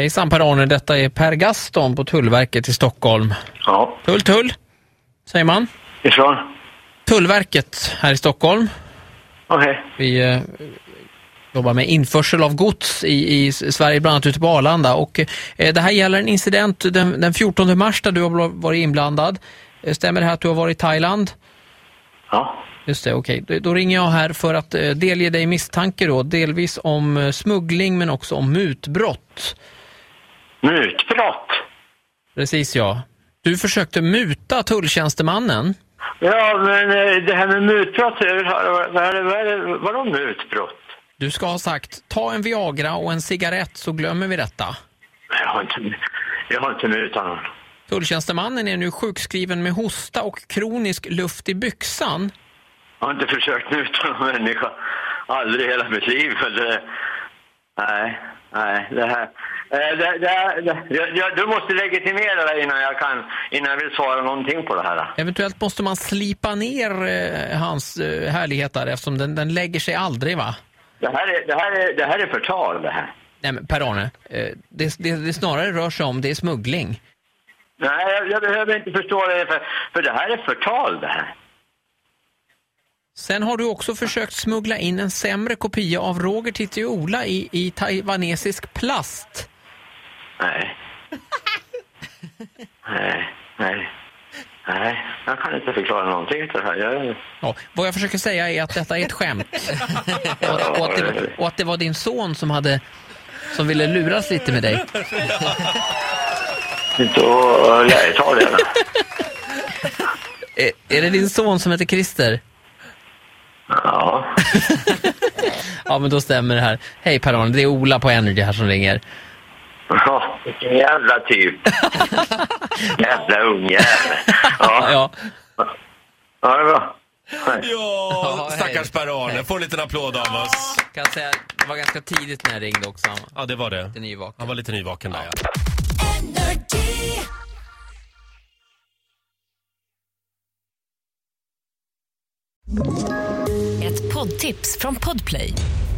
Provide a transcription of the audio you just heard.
Hejsan Per-Arne, detta är Per Gaston på Tullverket i Stockholm. Ja, Tull, tull, säger man. ifrån? Tullverket här i Stockholm. Okej. Vi eh, jobbar med införsel av gods i, i Sverige, bland annat ute på Arlanda. Och, eh, det här gäller en incident den, den 14 mars där du har varit inblandad. Eh, stämmer det här att du har varit i Thailand? Ja. Just det, okej. Då, då ringer jag här för att eh, delge dig misstanke då, delvis om eh, smuggling men också om mutbrott. Mutbrott? Precis ja. Du försökte muta tulltjänstemannen. Ja, men eh, det här med mutbrott, vad vadå mutbrott? Du ska ha sagt, ta en Viagra och en cigarett så glömmer vi detta. Jag har inte, jag har inte mutat någon. Tulltjänstemannen är nu sjukskriven med hosta och kronisk luft i byxan. Jag har inte försökt muta någon människa. Aldrig i hela mitt liv. Det, nej, nej, det här... eh, Det, det, det, jag, du måste legitimera dig innan jag kan, innan jag vill svara någonting på det här. Eventuellt måste man slipa ner eh, hans eh, härlighet där eftersom den, den lägger sig aldrig va? Det här är, det här är, det här är förtal det här. Nej men Per-Arne, det, det, det snarare rör sig om det är smuggling. Nej, jag, jag behöver inte förstå det, för, för det här är förtal det här. Sen har du också försökt smuggla in en sämre kopia av Roger Titti och Ola i, i taiwanesisk plast. Nej. nej, nej. Nej, jag kan inte förklara någonting för det här. Jag, Ja, vad jag försöker säga är att detta är ett skämt. och, och, att det, och att det var din son som hade som ville luras lite med dig. då lär jag ta det. Är, är det din son som heter Christer? Ja. Ja, men då stämmer det här. Hej Per-Arne, det är Ola på Energy här som ringer. Ja, vilken jävla typ. jävla ungjävel. Ja. Ja. ja, det är bra. Nej. Ja, Ja, stackars hej. Per-Arne. Får en liten applåd av oss. Kan jag säga, det var ganska tidigt när jag ringde också. Han var Ja, det var det. lite nyvaken. Han var lite nyvaken där, ja. Ett poddtips från Podplay.